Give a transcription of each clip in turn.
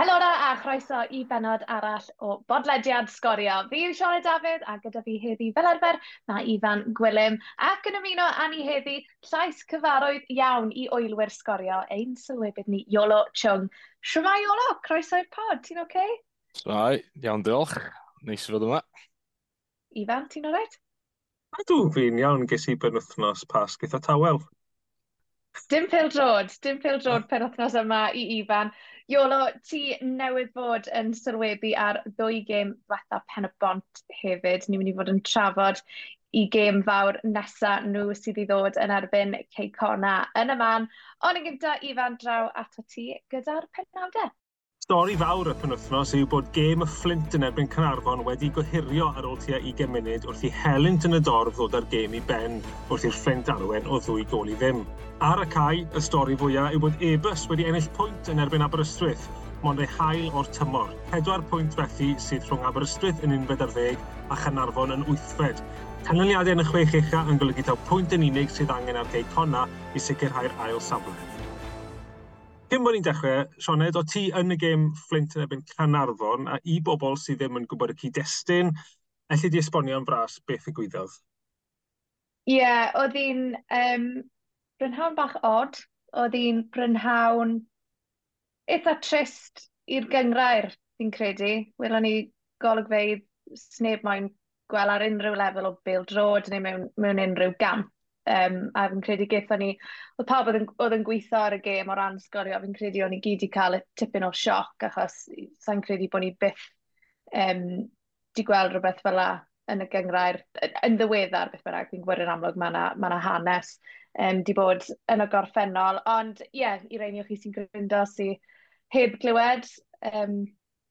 Helora a chroeso i benod arall o bodlediad sgorio. Fi yw Sione Dafydd a gyda fi heddi fel arfer na Ifan Gwilym ac yn ymuno â ni heddi llais cyfarwydd iawn i oelwyr sgorio ein sylwebydd ni Iolo Chung. Siwmai Iolo, croeso i'r pod, ti'n oce? Okay? Rai, iawn diolch. Neis i fod yma. Ifan, ti'n oreit? Ydw, fi'n iawn ges i benwthnos pas gyda tawel. Dim pil drod, dim pil drod penwthnos yma i Ifan. Iolo, ti newydd fod yn sylwebu ar ddwy gêm fatha pen y bont hefyd. Ni'n mynd i fod yn trafod i gêm fawr nesa nhw sydd i ddod yn erbyn Ceicona yn y man. Ond yn gyntaf, Ifan, draw ato ti gyda'r penawdau. Stori fawr y penwthnos yw bod gêm y Flint yn erbyn Cynarfon wedi gohirio ar ôl tua 20 munud wrth i helynt yn y dorf ddod ar gêm i ben wrth i'r Flint arwen o ddwy gol i ddim. Ar y cae, y stori fwyaf yw bod Ebus wedi ennill pwynt yn erbyn Aberystwyth, mond ei hail o'r tymor. Pedwar pwynt felly sydd rhwng Aberystwyth yn 11 a Chynarfon yn wythfed. Canlyniadau yn y chwech ucha yn golygu taw pwynt yn unig sydd angen ar Cei Conna i sicrhau'r ail safle. Cyn bod ni'n dechrau, Sioned, o ti yn y gêm Flint yn ebyn Canarfon, a i bobl sydd ddim yn gwybod y cyd-destun, allai di esbonio am fras beth y gwyddoedd? Ie, yeah, oedd hi'n um, brynhawn bach od. Oedd hi'n brynhawn eitha trist i'r gyngrair, fi'n credu. Welon ni golygfeidd sneb moyn gweld ar unrhyw lefel o Bill Drod neu mewn, mewn unrhyw gamp. Um, a fi'n credu gaethon ni, oedd pawb oedd yn gweithio ar y gêm o ran sgorio, fi'n credu o'n i gyd i cael y tipyn o sioc, achos sa'n credu bod ni byth um, di gweld rhywbeth fel la yn y gyngrair, yn ddiweddar beth bynnag, fi'n gwybod yn amlwg mae yna ma hanes um, di bod yn y gorffennol, ond ie, yeah, i reini o chi sy'n gryndo sy heb glywed, um,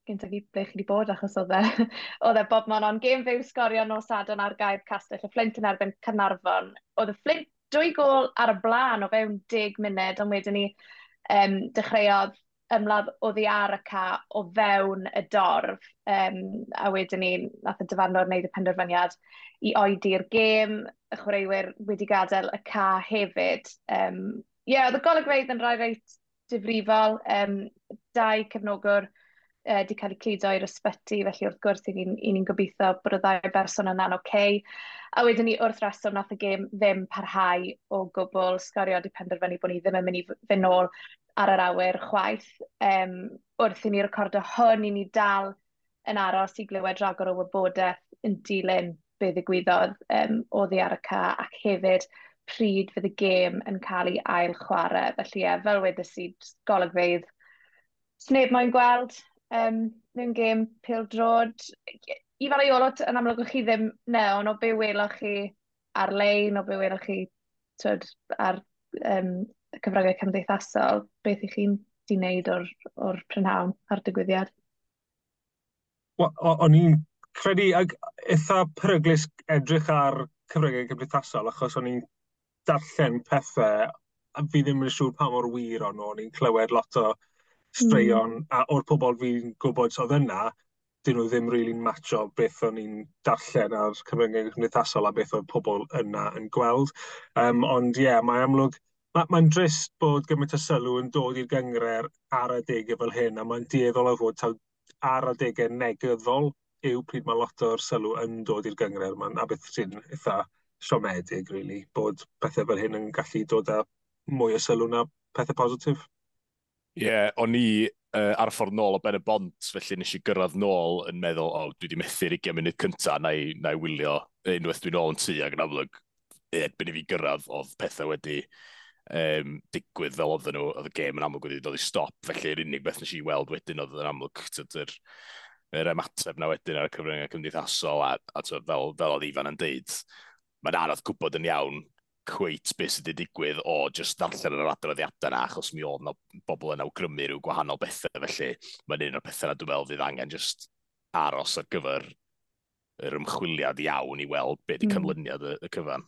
gyntaf ble chi wedi bod achos oedd e, oedd e bob man ond gêm fyw sgorio nos adon ar gair castell y Flint yn erbyn Cynarfon. Oedd y Flint dwy gol ar y blaen o fewn 10 munud, ond wedyn ni um, dechreuodd ymladd o ddi ar y ca o fewn y dorf, um, a wedyn ni nath y dyfarnwr wneud y penderfyniad i oedi'r gêm, y chwaraewyr wedi gadael y ca hefyd. Um, yeah, oedd y golygfeidd yn rai reit difrifol, um, dau cefnogwr uh, di cael eu cludo i'r ysbyty, felly wrth gwrs i ni'n ni, gobeithio bod y ddau berson yna'n oce. Okay. A wedyn ni wrth reswm nath y gêm ddim parhau o gwbl, sgorio di penderfynu bod ni ddim yn mynd i fynd nôl ar yr awyr chwaith. Um, wrth i ni recordo hwn, i ni dal yn aros i glywed ragor o wybodaeth yn dilyn be ddigwyddodd um, ddi ar y ca ac hefyd pryd fydd y gêm yn cael ei ail chwarae. Felly, ie, fel wedys i, golygfeidd sneb moyn gweld, um, mewn gêm pildrod. I fel ei olot, yn amlwg chi ddim newn o be welwch chi ar-lein, o be welwch chi twyd, ar um, cyfryngau cymdeithasol, beth i chi'n di wneud o'r, or prynhawn a'r digwyddiad? O'n i'n credu ag eitha peryglis edrych ar cyfryngau cymdeithasol achos o'n i'n darllen pethau a fi ddim yn siŵr pa mor wir o'n o'n i'n clywed lot o straeon, mm. a o'r pobl fi'n gwybod oedd yna, dyn nhw ddim rili'n really matcho beth o'n i'n darllen ar cyfryngau cymdeithasol a beth oedd pobl yna yn gweld. Um, ond ie, yeah, mae amlwg, mae'n ma, ma drist bod gymaint o sylw yn dod i'r gyngre'r ar adegau fel hyn, a mae'n dieddol o fod taw ar adegau negyddol yw pryd mae lot o'r sylw yn dod i'r gyngre'r ma'n a beth sy'n eitha siomedig, really, bod pethau fel hyn yn gallu dod â mwy o sylw na pethau positif. Ie, yeah, o'n i uh, ar y ffordd nôl o Ben y Bont, felly nes i gyrraedd nôl yn meddwl, o, oh, dwi wedi methu'r 20 munud cyntaf, na i, na i wylio unwaith dwi'n ôl yn tu ac yn amlwg erbyn i fi gyrraedd oedd pethau wedi um, digwydd fel oedden nhw, oedd y gêm yn amlwg wedi dod i stop, felly yr unig beth nes i weld wedyn oedd yn amlwg yr, yr ymateb na wedyn ar y cyfryngau cymdeithasol a, a fel, fel oedd Ifan yn deud, mae'n anodd gwybod yn iawn cweit beth sydd wedi digwydd o just ddarllen yr adroddiadau yna, achos mi oedd yna bobl yn awgrymu rhyw gwahanol bethau, felly mae'n un o'r pethau yna dwi'n meddwl fydd angen just aros ar gyfer yr ymchwiliad iawn i weld beth mm. i cynlyniad y, y cyfan.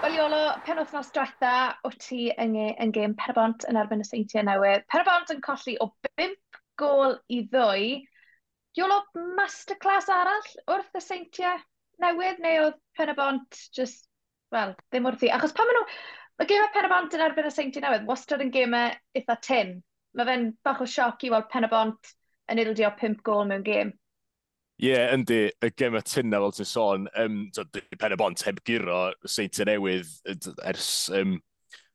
Wel, Iolo, pen wythnos diwetha, o ti yng, yn gêm Perbont yn erbyn y seintiau newydd. Perbont yn colli o 5 gol i ddwy diolch o masterclass arall wrth y seintiau newydd, neu oedd pen y bont just, wel, ddim wrthi. Achos pan maen nhw, mae gemau pen y bont yn erbyn y seintiau newydd, wastad yn gemau eitha tin. Mae fe'n bach o sioc i weld pen y bont yn ildio 5 gol mewn gêm. Ie, yeah, yndi, y gem y tynna fel ti'n sôn, um, pen y bont heb giro seintiau newydd ers um,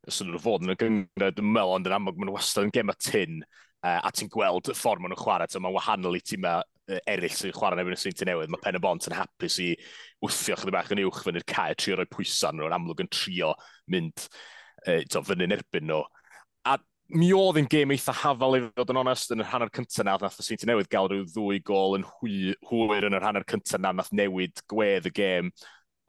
swn nhw'n fod yn y gyngred dwi'n meddwl, ond yn amlwg maen wastad yn gem y tyn. Uh, a ti'n gweld y ffordd maen nhw'n chwarae, so mae'n wahanol i tîmau eraill sy'n chwarae nefyn y sy'n newydd. Mae Pen y Bont yn hapus i wthio chydig bach yn uwch fyny'r cae, trio roi pwysau nhw'n amlwg yn trio mynd uh, to, fyny'n erbyn nhw. A mi oedd yn gêm eitha hafal i fod yn onest yn yr hanner cyntaf na, nath y sy'n newydd gael rhyw ddwy gol yn hwyr yn yr hanner cyntaf na, nath newid gwedd y gêm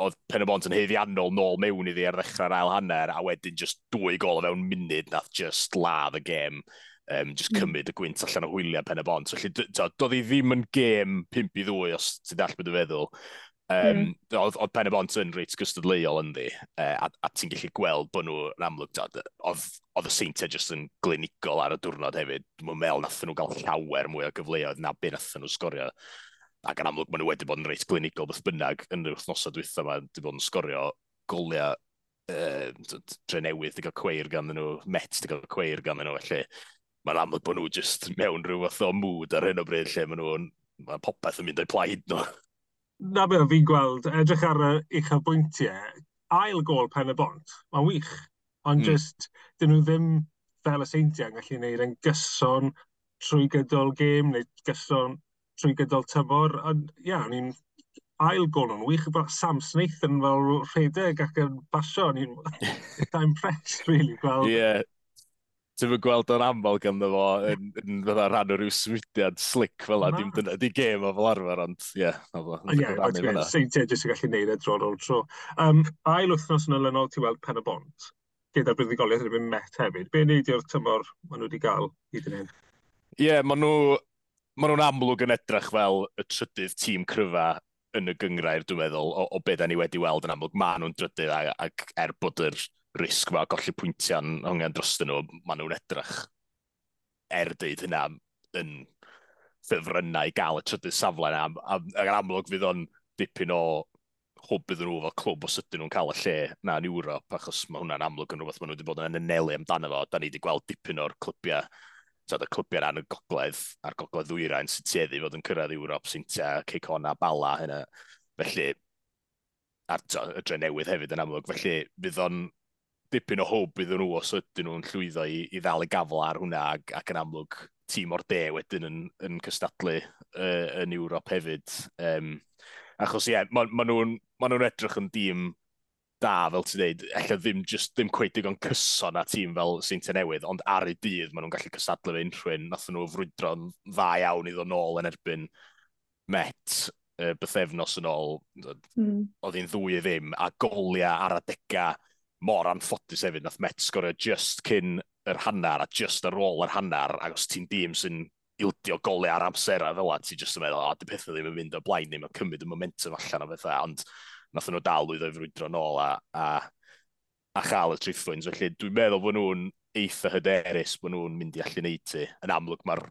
oedd Pen y Bont yn heiddiannol nôl mewn iddi ar ddechrau'r ail hanner, a wedyn just dwy gol o fewn munud nath just ladd y gêm um, just hmm. cymryd y gwynt allan o hwyliau pen y bont. Felly, doedd hi ddim yn gêm 5 i 2, os ti'n dall beth y feddwl. Um, mm. Oedd, oedd pen y bont yn reit gystadleuol yn ddi, uh, a, a ti'n gallu gweld bod nhw'n amlwg, oedd, oedd y seintiau jyst yn glinigol ar y diwrnod hefyd. Dwi'n meddwl nath nhw gael llawer mwy o gyfleoedd na be nath nhw sgorio. Ac yn amlwg, maen nhw wedi bod yn reit glinigol beth bynnag yn yr wythnosau dwytha yma, wedi bod yn sgorio goliau uh, tre newydd, di gael cweir gan nhw, met di gael cweir gan nhw, felly mae'n amlwg bod nhw just mewn rhyw fath o mood ar hyn o bryd lle maen nhw'n mae popeth yn mynd o'i plaid nhw. Na be fi'n gweld, edrych ar y eich bwyntiau, ail gol pen y bont, mae'n wych. Ond mm. just, dyn nhw ddim fel y seintiau yn gallu gwneud yn gyson trwy gydol gêm neu gyson trwy gydol tymor. Ond ia, yeah, ni'n ail gol nhw'n wych fel Sam Snaith yn fel rhedeg ac yn basio. Ni'n I'm impressed, really, gweld yeah. Ti'n fwy gweld o'n aml ganddo fo yn, yn fydda rhan o ryw swydiad slick fel a dim dyna di gêm o fel arfer, ond ie. Ie, yeah, seintiau jyst yn gallu neud e dro o'r tro. Um, ail wythnos yn olynol ti weld pen y bont, gyda'r bryddigoliaeth yn met hefyd. Be wneud i'r tymor maen nhw wedi gael hyd yn hyn? Ie, yeah, maen nhw... Maen nhw'n amlwg yn edrych fel y trydydd tîm cryfa yn y gyngrair, dwi'n meddwl, o, o beth ni wedi weld yn amlwg. Maen nhw'n drydydd ac er bod yr risg yma, golli pwyntiau'n hongen dros nhw, maen nhw'n edrych er dweud hynna yn ffefrynnau gael y trydydd safle yna. Ac yn amlwg fydd o'n dipyn o hwb iddyn nhw fel clwb os ydyn nhw'n cael y lle na yn Ewrop, achos mae hwnna'n amlwg yn rhywbeth maen nhw wedi bod yn anelu amdano fo. Da ni wedi gweld dipyn o'r clwbiau, tad y clwbiau ran y gogledd a'r gogledd ddwyrain sy'n tueddu fod yn cyrraedd Ewrop, sy'n tia Ceicona, Bala, hynna. Felly, a'r y dre newydd hefyd yn amlwg, felly fydd o'n dipyn o hwb iddyn nhw os ydyn nhw'n llwyddo i, i ddal y gafel ar hwnna ac, ac yn amlwg tîm o'r de wedyn yn, yn cystadlu uh, yn Ewrop hefyd. Um, achos ie, yeah, maen ma nhw'n ma nhw edrych yn dîm da, fel ti'n dweud, efallai ddim, just, ddim cweith digon cyson a tîm fel Saint Newydd, ond ar y dydd maen nhw'n gallu cystadlu fe unrhyw un, nath nhw frwydro'n dda iawn i ddod nôl yn erbyn Met uh, bythefnos yn ôl, mm. oedd hi'n ddwy i ddim, a goliau ar adegau mor anffodus hefyd, nath Met sgorio just cyn yr hannar a just ar ôl yr hannar, ac os ti'n dîm sy'n ildio golau ar amser a fel ti ti'n just yn meddwl, o, dy pethau ddim yn mynd o blaen ni, mae'n cymryd y momentum allan o bethau, ond nath nhw dal i frwydro nôl a, a, a chael y triffwyns. Felly dwi'n meddwl bod nhw'n eitha hyderus bod nhw'n mynd i allu neud ti. Yn amlwg mae'r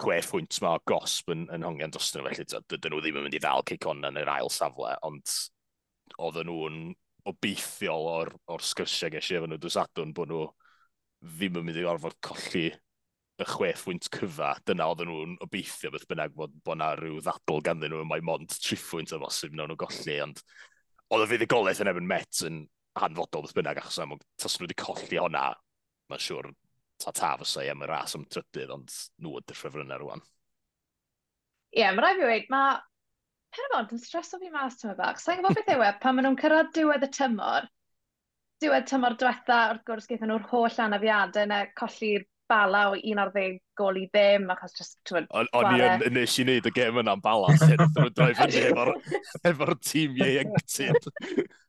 chwe phwynt mae o gosb yn, yn hongian dros nhw, felly dydyn nhw ddim yn mynd i ddal cic yn yr ail safle, ond oedden nhw'n obeithiol o'r, or sgyrsiau ges i efo nhw drwy sadwn bod nhw ddim yn mynd i orfod colli y chwech pwynt cyfa, dyna oedden nhw'n obeithio beth bynnag bod bod na rhyw ddadl ganddyn nhw mae mond triffwynt o bosib nawn nhw golli, ond oedd y fuddigolaeth yn ebyn met yn hanfodol beth bynnag achos am tas nhw wedi colli honna, mae'n siŵr ta ta fysa i am y ras am trydydd, ond nhw ydy'r ffefrynnau rwan. Ie, yeah, mae rhaid i fi wedi, mae pen Hermod yn streso fi mas tymor bach. Sa'n gwybod beth yw e, pan maen nhw'n cyrraedd diwedd y tymor, diwedd tymor diwetha, wrth gwrs, gaethon nhw'r holl anafiadau yna colli'r bala o 11 gol i ddim, achos just... O'n i yn nes i wneud y gem yna'n bala, sy'n ddrwydroi fyny efo'r efo tîm ieuenctid.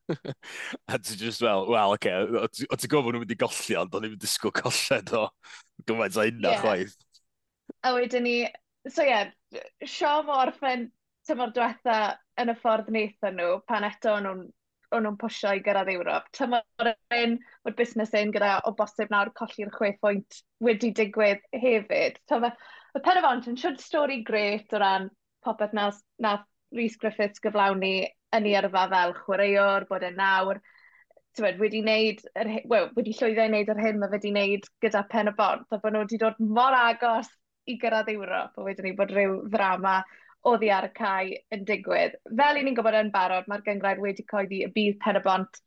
a ti'n just fel, wel, oce, okay, o ti'n gofyn nhw'n mynd i golli, ond o'n i'n mynd i sgwyl colled o gymaint o unna, yeah. chwaith. A wedyn ni, so ie, yeah, sio mor ffen tymor diwetha yn y ffordd wnaethon nhw, pan eto o'n nhw'n o'n nhw'n pwysio i gyrraedd Ewrop. Tymor un o'r busnes un gyda o bosib nawr colli'r chwe pwynt wedi digwydd hefyd. Tyfa, y Penafont yn siwr stori gret o ran popeth na, na Rhys Griffiths gyflawni yn ei yrfa fel chwaraewr, bod e nawr tywed, wedi wneud, er, well, wedi llwyddo i wneud yr hyn mae wedi wneud gyda pen y bont, a bod nhw wedi dod mor agos i gyrraedd Ewrop, a wedyn ni bod rhyw ddrama oddi ar y cae yn digwydd. Fel i ni'n gwybod yn barod, mae'r gyngrair wedi coeddi y bydd pen y bont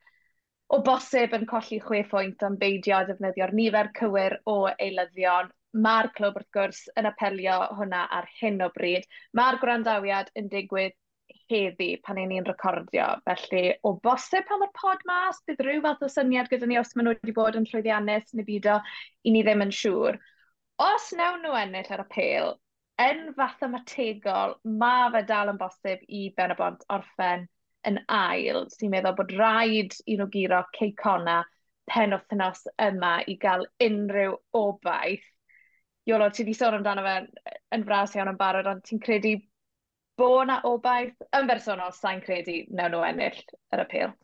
o bosib yn colli chwe phwynt am beidio defnyddio'r nifer cywir o eilyddion. Mae'r clwb wrth gwrs yn apelio hwnna ar hyn o bryd. Mae'r gwrandawiad yn digwydd heddi pan ni'n recordio. Felly, o bosib pan mae'r pod mas, bydd rhyw fath o syniad gyda ni os maen nhw wedi bod yn llwyddiannus neu bido, i ni ddim yn siŵr. Os nawn nhw ennill ar y pêl, yn fath fathemategol, mae fe dal yn bosib i Ben y Bont orffen yn ail. sy'n meddwl bod rhaid i nhw giro Ceicona pen wythnos yma i gael unrhyw obaith. Iolo, ti wedi sôn amdano fe yn fras iawn yn barod, ond ti'n credu bod na obaith yn bersonol sa'n credu nawn nhw ennill yr apel?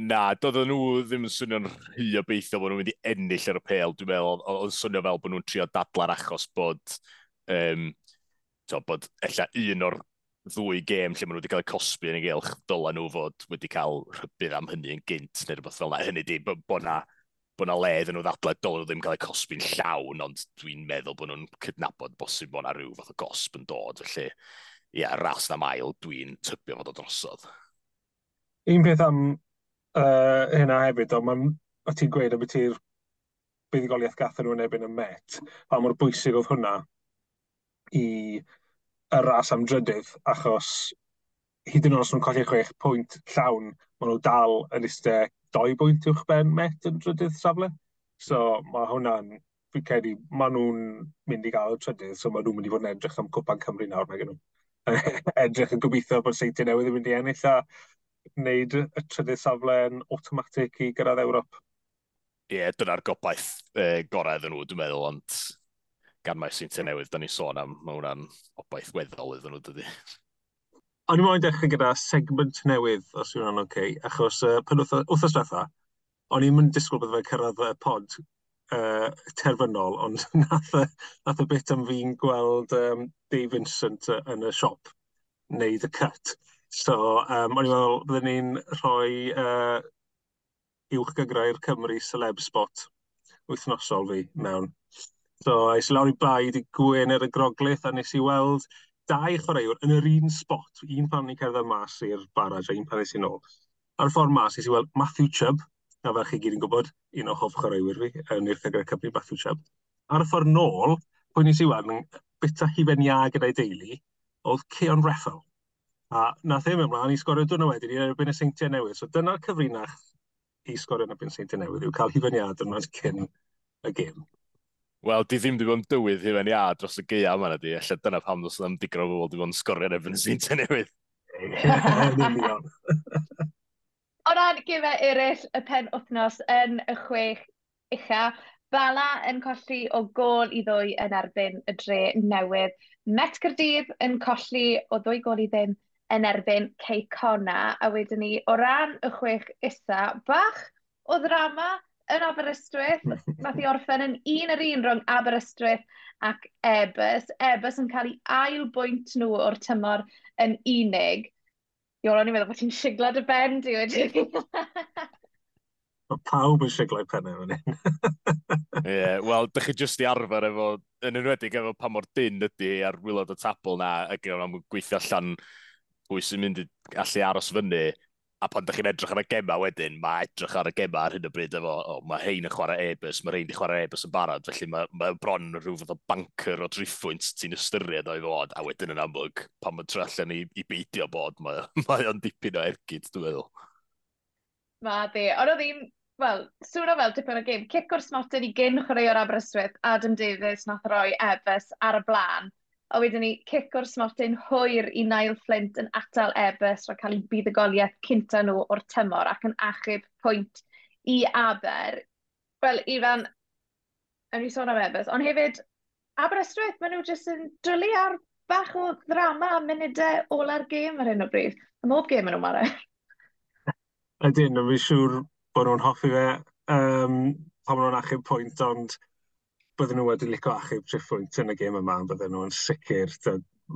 Na, doedden nhw ddim yn swnio'n rhy o beithio bod nhw'n mynd i ennill yr apel. Dwi'n meddwl, oedd swnio fel bod nhw'n trio dadla'r achos bod Um, to, bod ella un o'r ddwy gêm lle maen nhw wedi cael eu cosbi yn ei gylch dyla nhw fod wedi cael rhybydd am hynny yn gynt neu rhywbeth fel yna. Hynny di, bod bo na bod na ledd yn nhw ddadlau, dylwn nhw ddim cael eu cosbi'n llawn, ond dwi'n meddwl bod nhw'n cydnabod bosib bod na rhyw fath o gosb yn dod, felly ia, ras na mael, dwi'n tybio fod o drosodd. Un peth am uh, hynna hefyd, ond mae'n o ti'n gweud am beth i'r buddigoliaeth gathon nhw yn ebyn y met, a mor bwysig oedd hwnna i y ras am drydydd, achos hyd yn oed os nhw'n colli chwech pwynt llawn, maen nhw dal yn eistedd doi bwynt uwch ben met yn drydydd safle. So mae hwnna'n, fi'n credu, maen nhw'n mynd i gael y trydydd, so maen nhw'n mynd i fod yn edrych am Cwpan Cymru nawr mae gen nhw. edrych yn gobeithio bod seintiau newydd yn mynd i ennill a wneud y trydydd safle yn automatic i gyrraedd Ewrop. Ie, yeah, dyna'r gobaith e, gorau iddyn nhw, dwi'n meddwl, ond gan mae Seintiau Newydd, da ni sôn am, mae hwnna'n obaith weddol iddyn nhw dydy. O'n i'n moyn dechrau gyda segment newydd, os yw'n ano'n okay, achos uh, pan wrth diwetha, o'n i'n mynd disgwyl bydd fe cyrraedd y pod uh, terfynol, ond nath y, nath y bit am fi'n gweld um, Dave Vincent yn y siop, neud y cut. So, um, o'n i'n meddwl, byddwn ni'n rhoi uh, uwch gygrau'r Cymru celeb spot wythnosol fi mewn. So, es lawr i baid i gwyn ar y Groglith a nes i weld dau chwaraewr yn yr un spot. Un pan ni cerdded mas i'r baraj a un pan nes i nôl. Ar y ffordd mas, nes i weld Matthew Chubb, a fel chi gyd yn gwybod, un o hoff chwaraewyr fi, yn i'r ffigurau Cymru, Matthew Chubb. Ar y ffordd nôl, pwy nes i weld yn bita hufen ia gyda'i deulu, oedd Keon Reffel. A nath e ddim ymlaen i sgorio dwi'n wedyn i erbyn y seintiau newydd. So dyna'r cyfrinach i sgorio yn erbyn seintiau newydd yw cael hufen iad yn cyn y gêm. Wel, di ddim wedi bod yn dywydd i fe'n ia dros y geia yma na di. Alla dyna pam dros ddim digro bobl wedi bod yn sgorio yn efo'n sy'n ten newydd. o ran gyfer eraill y pen wythnos yn y chwech ucha, Bala yn colli o gol i ddwy yn erbyn y dre newydd. Met Cyrdydd yn colli o ddwy gol i ddim yn erbyn Ceicona. A wedyn ni, o ran y chwech isa, bach o ddrama yn Aberystwyth, nath i orffen yn un ar un rhwng Aberystwyth ac Ebus. Ebus yn cael ei ail bwynt nhw o'r tymor yn unig. Iol, o'n i'n meddwl bod ti'n siglad y ben, di wedi. Mae pawb yn siglau pennau fan hyn. Ie, wel, dych chi jyst i arfer efo, yn enwedig efo pa mor dyn ydy ar wylod y tabl na, ac yn gweithio allan pwy sy'n mynd i allu aros fyny, A pan ydych chi'n edrych ar y gema wedyn, mae edrych ar y gema ar hyn o bryd efo, o, mae hein yn chwarae e-bus, mae rhain yn chwarae e-bus yn barod, felly mae, mae bron rhyw fath o banker o driffwynt ti'n ystyried o'i fod, a wedyn yn amlwg, pan mae'n tre allan i, i beidio bod, mae, mae o'n dipyn o ergyd, dwi'n meddwl. Ma di, ond oedd hi'n, wel, sŵno fel dipyn o gêm, cic o'r smotyn i gyn chwarae o'r Aberystwyth, Adam Davies nath roi ebus ar y blaen, a wedyn ni cic o'r smartyn hwyr i Niall Flint yn atal Ebers rhaid cael ei buddugoliaeth cynta nhw o'r tymor ac yn achub pwynt i Aber. Wel, Ifan, yn ni sôn am Ebers, ond hefyd Aberystwyth, maen nhw jyst yn drylu ar bach o ddrama a munudau ôl ar gêm ar hyn o bryd. Ym mob gêm yn nhw mare. Ydyn, no, fi'n siŵr bod nhw'n hoffi fe. Um, pan maen nhw'n achub pwynt, ond bydden nhw wedi licio achub triphwynt yn y gêm yma, bydden nhw'n sicr.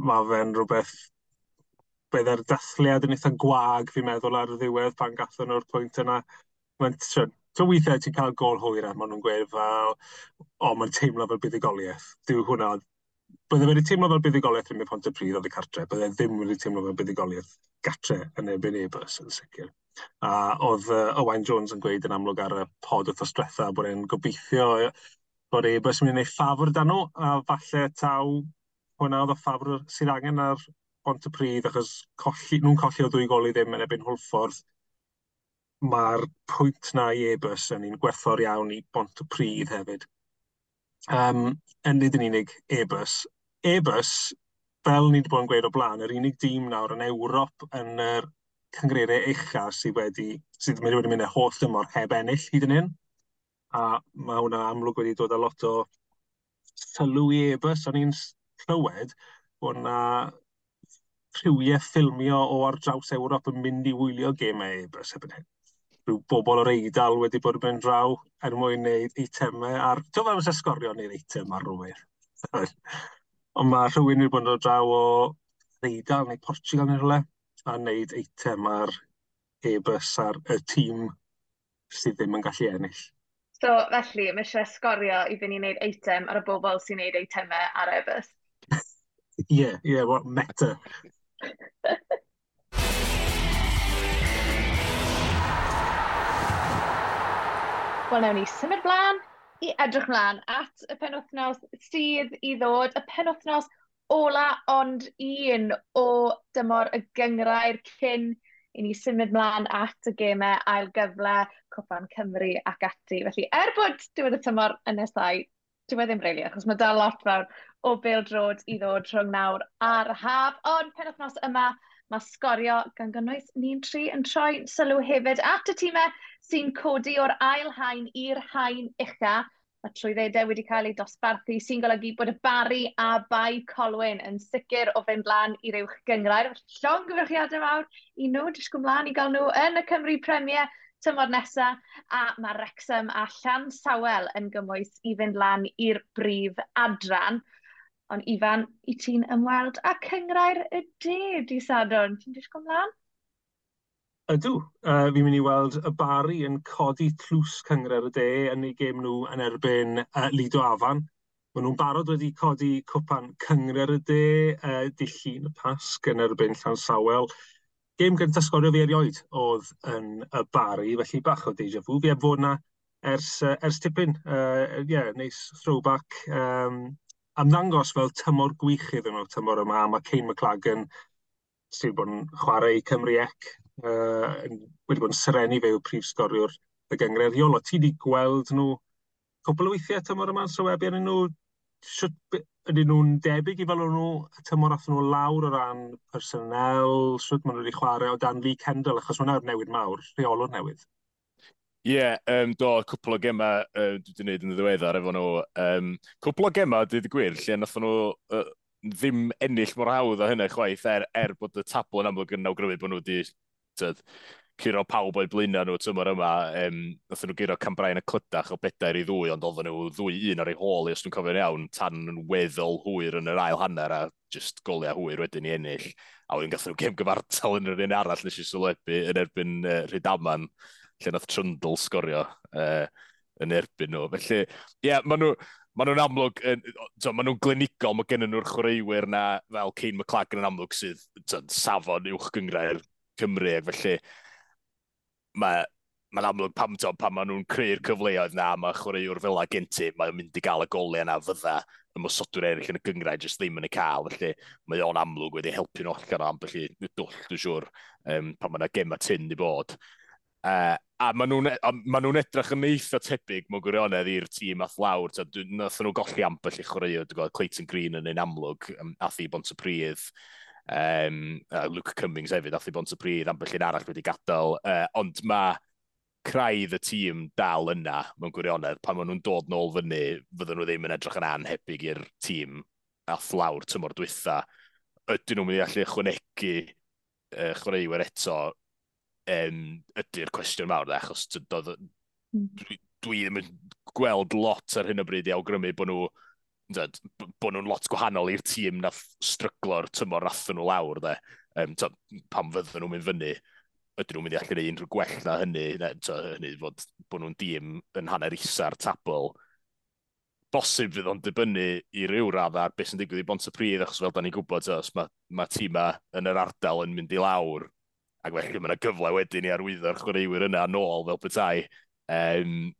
Mae fe'n rhywbeth byddai'r dathliad yn eitha gwag, fi'n meddwl, ar y ddiwedd pan gathen nhw'r pwynt yna. Mae'n So weithiau ti'n cael gol hwyr a maen nhw'n gweud fel, o, mae'n teimlo fel buddigoliaeth. Dyw hwnna, bydde wedi teimlo fel buddigoliaeth yn mynd pont y pryd oedd y cartre, bydde ddim wedi teimlo fel buddigoliaeth gatre yn ebyn ebys yn sicr. A oedd uh, Owain Jones yn gweud yn amlwg ar y pod y thosdwetha bod e'n gobeithio bod e-bus yn mynd i wneud ffafr dan nhw, a falle taw hwnna oedd y ffafr sydd angen ar Pontypridd, achos colli, nhw'n colli o ddwy gol i ddim yn ebyn Hwlffordd. Mae'r pwynt na i e-bus yn un gwerthor iawn i bont y Pontypridd hefyd. Um, yn nid yn unig e-bus. E-bus, fel ni wedi bod yn gweud o blaen, yr unig dîm nawr yn Ewrop yn yr cyngreriau eicha sydd wedi, sydd wedi mynd y holl dymor heb ennill hyd yn hyn a mae hwnna amlwg wedi dod â lot o sylw i ebys. O'n i'n clywed bod yna rhywiau ffilmio o ar draws Ewrop yn mynd i wylio gemau ebys ebyn hyn. Rhyw bobl o'r Eidal wedi bod yn mynd draw er mwyn wneud eitemau ar... Dwi'n fawr yn sgorio neu'r eitem ar rwy'r. Ond mae rhywun wedi bod yn dod draw o Eidal neu Portugal neu rhywle a wneud eitem ar e-bus ar y tîm sydd ddim yn gallu ennill. So felly, mae eisiau sgorio i fynd i wneud eitem ar y bobl sy'n wneud eitemau ar e-bus. Ie, yeah, ie, yeah, what meta. Wel, newn ni symud blaen i edrych mlaen at y penwthnos sydd i ddod, y penwthnos ola ond un o dymor y gyngrair cyn i ni symud mlaen at y gemau, ail gyfle, Cwpan Cymru ac ati. Felly, er bod diwedd y tymor yn nesau, diwedd ddim reili, achos mae dal lot fawr o bêl drod i ddod rhwng nawr a'r haf. Ond penwthnos yma, mae sgorio gan gynnwys ni'n tri yn troi sylw hefyd at y tîmau sy'n codi o'r ail hain i'r hain ucha mae trwyddedau wedi cael eu dosbarthu sy'n golygu bod y bari a bai colwyn yn sicr o fynd blaen i'r uwch gyngrair. Llong gyfrchiadau mawr i nhw, dysgu mlaen i gael nhw yn y Cymru Premier tymor nesaf, a mae Wrexham a Llan Sawel yn gymwys i fynd lan i'r brif adran. Ond Ifan, i ti'n ymweld â cyngrair y de, di Sadwn. Ti'n disgwyl mlaen? Ydw, Uh, fi'n mynd i weld y Bari yn codi tlws cynghrair y de yn ei gêm nhw yn erbyn uh, Lido Afan. Maen nhw'n barod wedi codi cwpan cynghrair y de uh, dillun y Pasg yn erbyn Llansawl. Gêm gyntaf sgorio fi erioed oedd yn y Bari, felly bach o deja vu. Fi heb fod yna ers, uh, ers tipyn. Uh, yeah, neis throwback. Um, amddangos fel tymor gwych iddyn nhw tymor yma, mae Cain McLagan sydd bod yn chwarae Cymru Ec uh, wedi bod yn syrenu fe yw prif sgoriwr y gyngred Iolo. Ti wedi gweld nhw cwbl o weithiau tymor yma'n so webi, nhw, siwt, ydyn nhw'n debyg i fel o'n nhw tymor athyn nhw lawr o ran personel, siwt maen nhw wedi chwarae o dan Lee Kendall, achos mae'n newid mawr, rheolwr newydd. Ie, yeah, um, do, cwpl o gema uh, dwi wedi gwneud yn y ddiweddar efo nhw. Um, cwpl o gema, dwi wedi gwir, lle nath nhw uh, ddim ennill mor hawdd o hynny chwaith er, er bod y tabl yn amlwg yn awgrymu bod nhw wedi tyd, curo pawb o'i blaenau nhw tymor yma. Um, nath nhw guro Cambrain y Clydach o bedair i ddwy, ond oedden nhw ddwy un ar ei hôl i os nhw'n cofio'n iawn, tan yn weddol hwyr yn yr ail hanner a just goliau hwyr wedyn i ennill. A wedyn gath nhw gem gyfartal yn yr un arall nes i sylwebu yn erbyn uh, Rhydaman, lle nath Trundle sgorio uh, yn erbyn nhw. Felly, ie, yeah, maen nhw, maen nhw'n amlwg, so, maen nhw'n glinigol, mae gen nhw'r chwaraewyr na fel Cain McClagan yn amlwg sydd safon uwch gyngrau'r Cymru, ac felly mae'n ma amlwg pam to, pam maen nhw'n creu'r cyfleoedd na, mae chwaraewr fel a gynti, mae'n mynd i gael y golau yna fydda y mosodwyr eraill yn y gyngrau jyst ddim yn y cael, felly mae o'n amlwg wedi helpu nhw allan o am, felly dwll, dwi'n siŵr, um, pan mae'n yna gema tyn i bod. Uh, a maen nhw'n ma nhw e, edrych yn eitha tebyg mewn gwirionedd i'r tîm ath lawr. Nath nhw golli ambell i chwaraewr, dwi'n gweld Clayton Green yn un amlwg, um, ath i bont y Bontypridd, Um, uh, Luke Cummings hefyd, ath i bont y pryd, ambell un arall wedi gadael. Uh, ond mae craidd y tîm dal yna mewn gwirionedd pan maen nhw'n dod nôl fyny fydden nhw ddim yn edrych yn anhebyg i'r tîm a thlawr tymor dwytha. Ydyn nhw'n mynd i allu ychwanegu uh, chwaraewyr eto? Um, ydy'r cwestiwn mawr dde, achos hmm. dwi, dwi ddim yn gweld lot ar hyn o bryd i awgrymu bod nhw dyd, bod nhw'n lot gwahanol i'r tîm nath stryglo'r tymor nathyn nhw lawr, de. Um, to, pam fydden nhw'n mynd fyny, ydyn nhw'n mynd i allu gwneud unrhyw gwell na hynny, ne, to, hynny fod bod nhw'n dîm yn hanner isa'r tabl. Bosib fydd o'n dibynnu i ryw radd ar beth sy'n digwydd i bont y pryd, achos fel da ni'n gwybod, os mae ma tîma yn yr ardal yn mynd i lawr, ac felly mae yna gyfle wedyn i arwyddo'r chwaraewyr yna nôl fel petai. Um,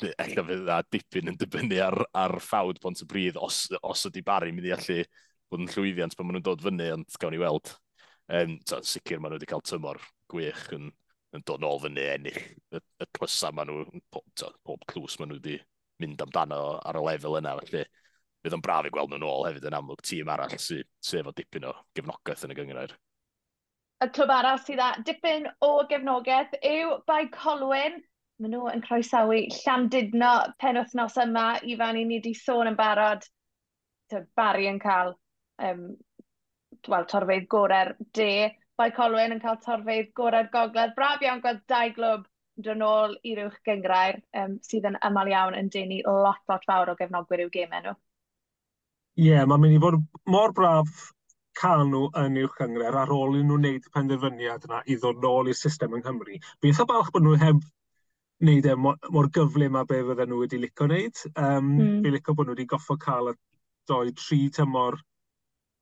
ella fydd dda dipyn yn dibynnu ar, ar ffawd bont y bryd os, os ydy Barry mynd i allu bod yn llwyddiant pan maen nhw'n dod fyny, ond gawn ni weld. Um, so, sicr maen nhw wedi cael tymor gwych yn, yn dod nôl fyny ennill y, y clysa maen nhw, pob, ta, pob clws maen nhw wedi mynd amdano ar y lefel yna. Felly, bydd o'n braf i gweld nhw'n ôl hefyd yn amlwg tîm arall sydd sy efo dipyn o gefnogaeth yn y gyngor. y clwb arall sydd â dipyn o gefnogaeth yw Bae Colwyn. Maen nhw yn croesawu llandudno pen wythnos yma i fan i ni wedi sôn yn barod. Barry yn cael um, well, torfeidd gorau'r de. Bai Colwyn yn cael torfeidd gorau'r gogledd. Braf iawn gweld dau glwb dyn ôl i'r uwch gyngrair um, sydd yn aml iawn yn denu lot lot fawr o gefnogwyr i'w gemau nhw. Ie, yeah, mae'n mynd i fod mor braf cael nhw yn uwch gyngrair ar ôl i nhw wneud penderfyniad yna i ddod nôl i'r system yng Nghymru. Fi'n eitha balch bod nhw heb wneud e mor, mor gyflym a be fydden nhw wedi licio wneud. Um, mm. Fi'n licio bod nhw wedi goffo cael y doi tri tymor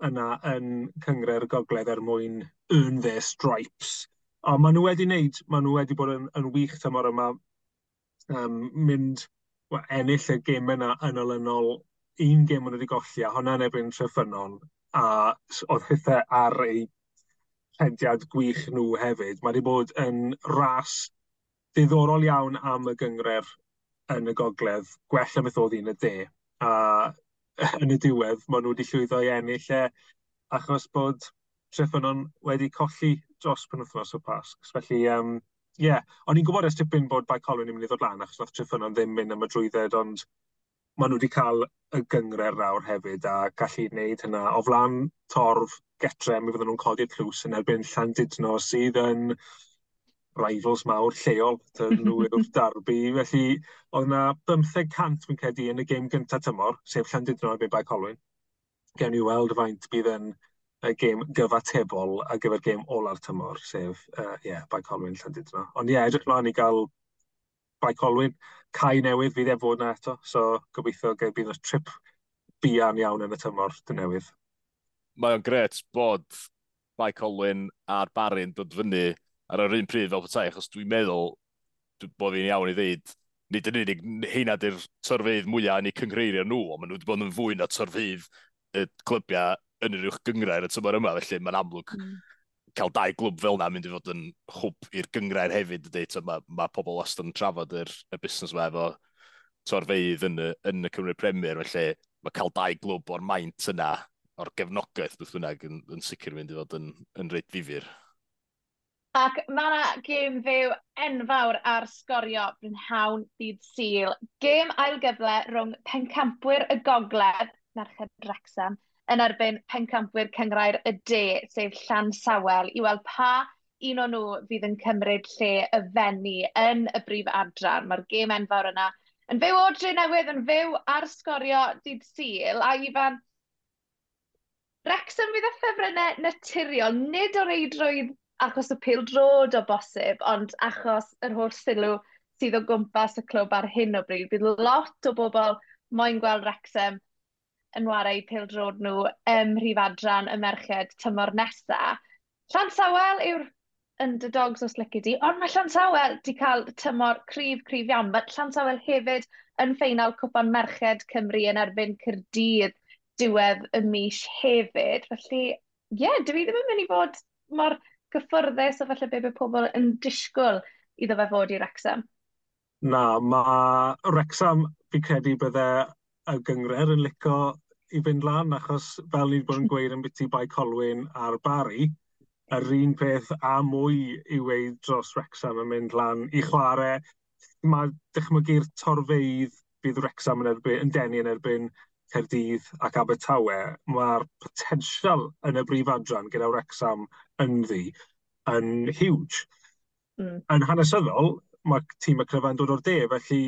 yna yn cyngre'r gogledd er mwyn earn their stripes. Ond maen nhw wedi wneud, maen nhw wedi bod yn, yn wych tymor yma um, mynd well, ennill y gemau yna yn olynol un gem o'n wedi golli a hwnna'n ebyn treffynon a oedd hithau ar eu rhendiad gwych nhw hefyd. Mae wedi bod yn ras ddiddorol iawn am y gyngre'r yn y gogledd, gwella beth oedd un y de. A yn y diwedd, maen nhw wedi llwyddo i ennill e, achos bod Treffynon wedi colli dros penwthnos o Pasg. Felly, um, yeah. o'n i'n gwybod ers tipyn bod Bai Colwyn yn mynd i ddod lan, achos oedd Treffynon ddim mynd am y drwydded, ond maen nhw wedi cael y gyngre'r rawr hefyd a gallu wneud hynna. O flan torf getre, mi fydden nhw'n codi'r clws yn erbyn Llandudno sydd yn rivals mawr lleol, dyn nhw yw'r darbu. Felly, oedd yna 1500 cant, fi'n credu, yn y gêm gyntaf tymor, sef Llandudno a Bebai Colwyn. Gewn ni weld faint bydd yn y gêm gyfatebol a gyfer gêm ola'r tymor, sef, uh, yeah, Bai Colwyn Llandudno. Ond ie, yeah, edrych mlaen i gael Bai Colwyn, cae newydd fydd e fod na eto, so gobeithio gael bydd y trip bian iawn yn y tymor dy newydd. Mae o'n gret bod Bai Colwyn a'r Barin dod fyny ar yr un pryd fel petai, achos dwi'n meddwl bod fi'n iawn i ddeud, nid yn unig, heina di'r torfydd mwyaf yn ei cyngreirio nhw, ond maen nhw wedi bod yn fwy na torfydd y clybiau yn yr uwch gyngrair y tymor yma, felly mae'n amlwg mm. cael dau glwb fel yna mynd i fod yn hwb i'r gyngrair hefyd ydy, mae ma pobl wastad yn trafod yr, y busnes yma efo torfeidd yn y, yn y Cymru Premier, felly mae cael dau glwb o'r maint yna, o'r gefnogaeth beth bynnag yn, yn sicr mynd i fod yn, yn reit ddifur. Ac mae yna gêm fyw enfawr ar sgorio brynhawn dydd syl. Gêm ail gyfle rhwng pencampwyr y gogledd, Merched Wrexham, yn erbyn pencampwyr cyngrair y de, sef Llan Sawel, i weld pa un o'n nhw fydd yn cymryd lle y fenni yn y brif adran. Mae'r gêm enfawr yna yn fyw o dre newydd, yn fyw ar sgorio dydd syl, a Ifan, Wrexham fydd y ffefrynnau naturiol, nid o reidrwydd achos y pildrod o bosib, ond achos yr holl sylw sydd o gwmpas y clwb ar hyn o bryd, bydd lot o bobl moyn gweld Wrexham yn wario pildrod nhw ym mhrif adran y merched tymor nesa. Llansawel yw'r underdogs os lyci di, ond mae Llansawel wedi cael tymor cryf, cryf iawn, mae Llansawel hefyd yn ffeinal cwpan merched Cymru yn erbyn Cyrdydd diwedd y mis hefyd. Felly, ie, yeah, dwi ddim yn mynd i fod mor cyffwrddus o falle be bydd pobl yn disgwyl iddo fe fod i Wrexham? Na, mae Wrexham, fi credu bydde y gyngred yn licio i fynd lan, achos fel ni wedi bod yn gweud yn biti bai Colwyn a'r Bari, yr un peth a mwy i weid dros Wrexham yn mynd lan i chwarae. Mae dychmygu'r torfeidd bydd Wrexham yn, erbyn, yn denu yn erbyn Caerdydd ac Abertawe, mae'r potensial yn y brif adran gyda Wrexham yn ddi yn huge. Mm. Yn hanesyddol, mae tîm y cryfa'n dod o'r de, felly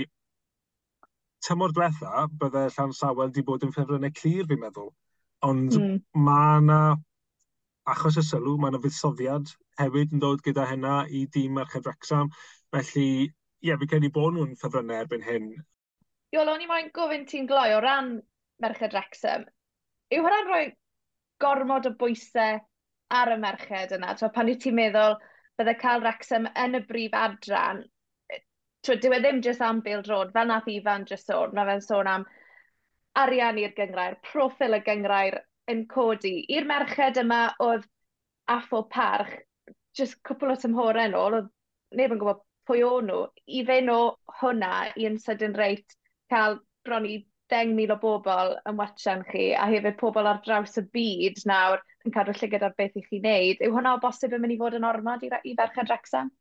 tymor diwetha, bydde llan sawel wedi bod yn ffefrynnau clir, fi'n meddwl. Ond mm. mae yna, achos y sylw, mae yna fuddsoddiad hefyd yn dod gyda hynna i dîm Merched Wrexham. Felly, ie, yeah, fi'n credu bod nhw'n ffefrynnau erbyn hyn. Iolo, o'n i moyn gofyn ti'n gloi o ran merched Wrexham, yw hwnna'n rhoi gormod o bwysau ar y merched yna? Twa, pan i ti'n meddwl bydde cael Wrexham yn y brif adran, twa, dyw e ddim jyst am Bill Road, fel nath Ifan jyst sôn, mae fe'n sôn am arian i'r gyngrair, profil y gyngrair yn codi. I'r merched yma oedd affo parch, jyst cwpl o tymhorau yn ôl, oedd neb yn gwybod pwy o'n nhw. I fe nhw hwnna i'n sydyn reit cael bron i 10,000 o bobl yn watchan chi, a hefyd pobl ar draws y byd nawr yn cadw llygad ar beth i chi wneud, yw hwnna o bosib yn mynd i fod yn ormod i, i ferched Wrexham?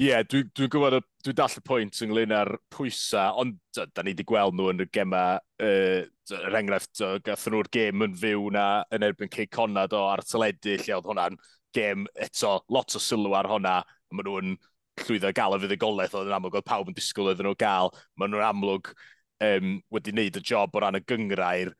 Ie, yeah, dwi'n dwi gwybod, dwi'n dall y pwynt ynglyn â'r pwysau, ond da ni wedi gweld nhw yn y gema, uh, er enghraifft, gath nhw'r gêm yn fyw na yn erbyn Cey Conad o ar teledu, lle oedd hwnna'n gêm eto, lot o sylw ar hwnna, a maen nhw'n llwyddo gael y fuddugolaeth oedd yn amlwg, oedd pawb yn disgwyl iddyn nhw gael, maen nhw'n amlwg um, wedi wneud y job o ran y gyngrair,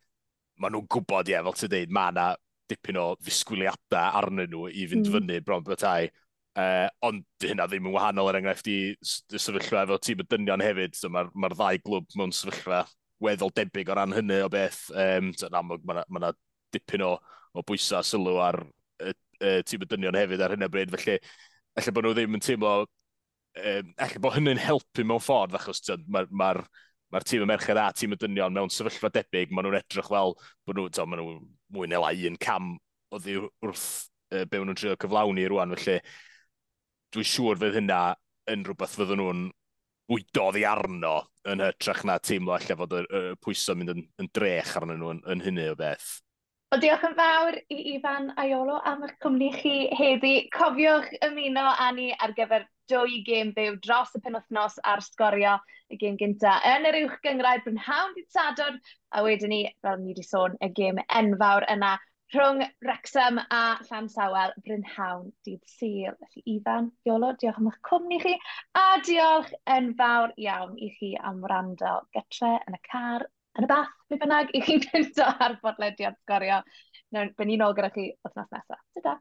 maen nhw'n gwybod, ie, yeah, fel ti'n dweud, mae yna dipyn o ddisgwyliadau arnyn nhw i fynd mm. fyny bron bethau. Uh, ond hynna ddim yn wahanol er enghraifft i sefyllfa efo tîm y dynion hefyd. So, Mae'r ma, ddau glwb mewn sefyllfa weddol debyg o ran hynny o beth. Um, so, na, mae yna ma, ma dipyn o, o bwysau sylw ar y, y tîm y dynion hefyd ar hyn o bryd. Felly, efallai bod nhw ddim yn teimlo... Um, efallai bod hynny'n helpu mewn ffordd, achos mae'r ma, ma mae'r tîm y merched a tîm y dynion mewn sefyllfa debyg, maen nhw'n edrych fel bod nhw, to, maen nhw mwy neu lai yn cam o ddi wrth e, be nhw'n trio cyflawni rwan, felly dwi'n siŵr fydd hynna yn rhywbeth fydden nhw'n wydodd i arno yn hytrach na teimlo allai fod y, y pwysau mynd yn, yn drech arnyn nhw yn, yn hynny o beth. Wel, diolch yn fawr i Ifan Aiolo am eich cwmni chi heddi. Cofiwch ymuno â ni ar gyfer dwy gêm byw dros y penwthnos ar sgorio y gêm gyntaf yn yr uwch gyngrair brynhawn dydd Sadwrn, a wedyn ni, fel ni wedi sôn, y gêm enfawr yna rhwng Wrexham a Llan Sawel brynhawn dydd Sul. Felly Ifan, Iolo, diolch am eich cwmni chi, a diolch yn fawr iawn i chi am wrando gytre yn y car, yn y bath, be bynnag, i chi'n mynd ar bodlediad sgorio. Nawr, ni'n ôl gyda chi wythnos nesaf. Ta-da!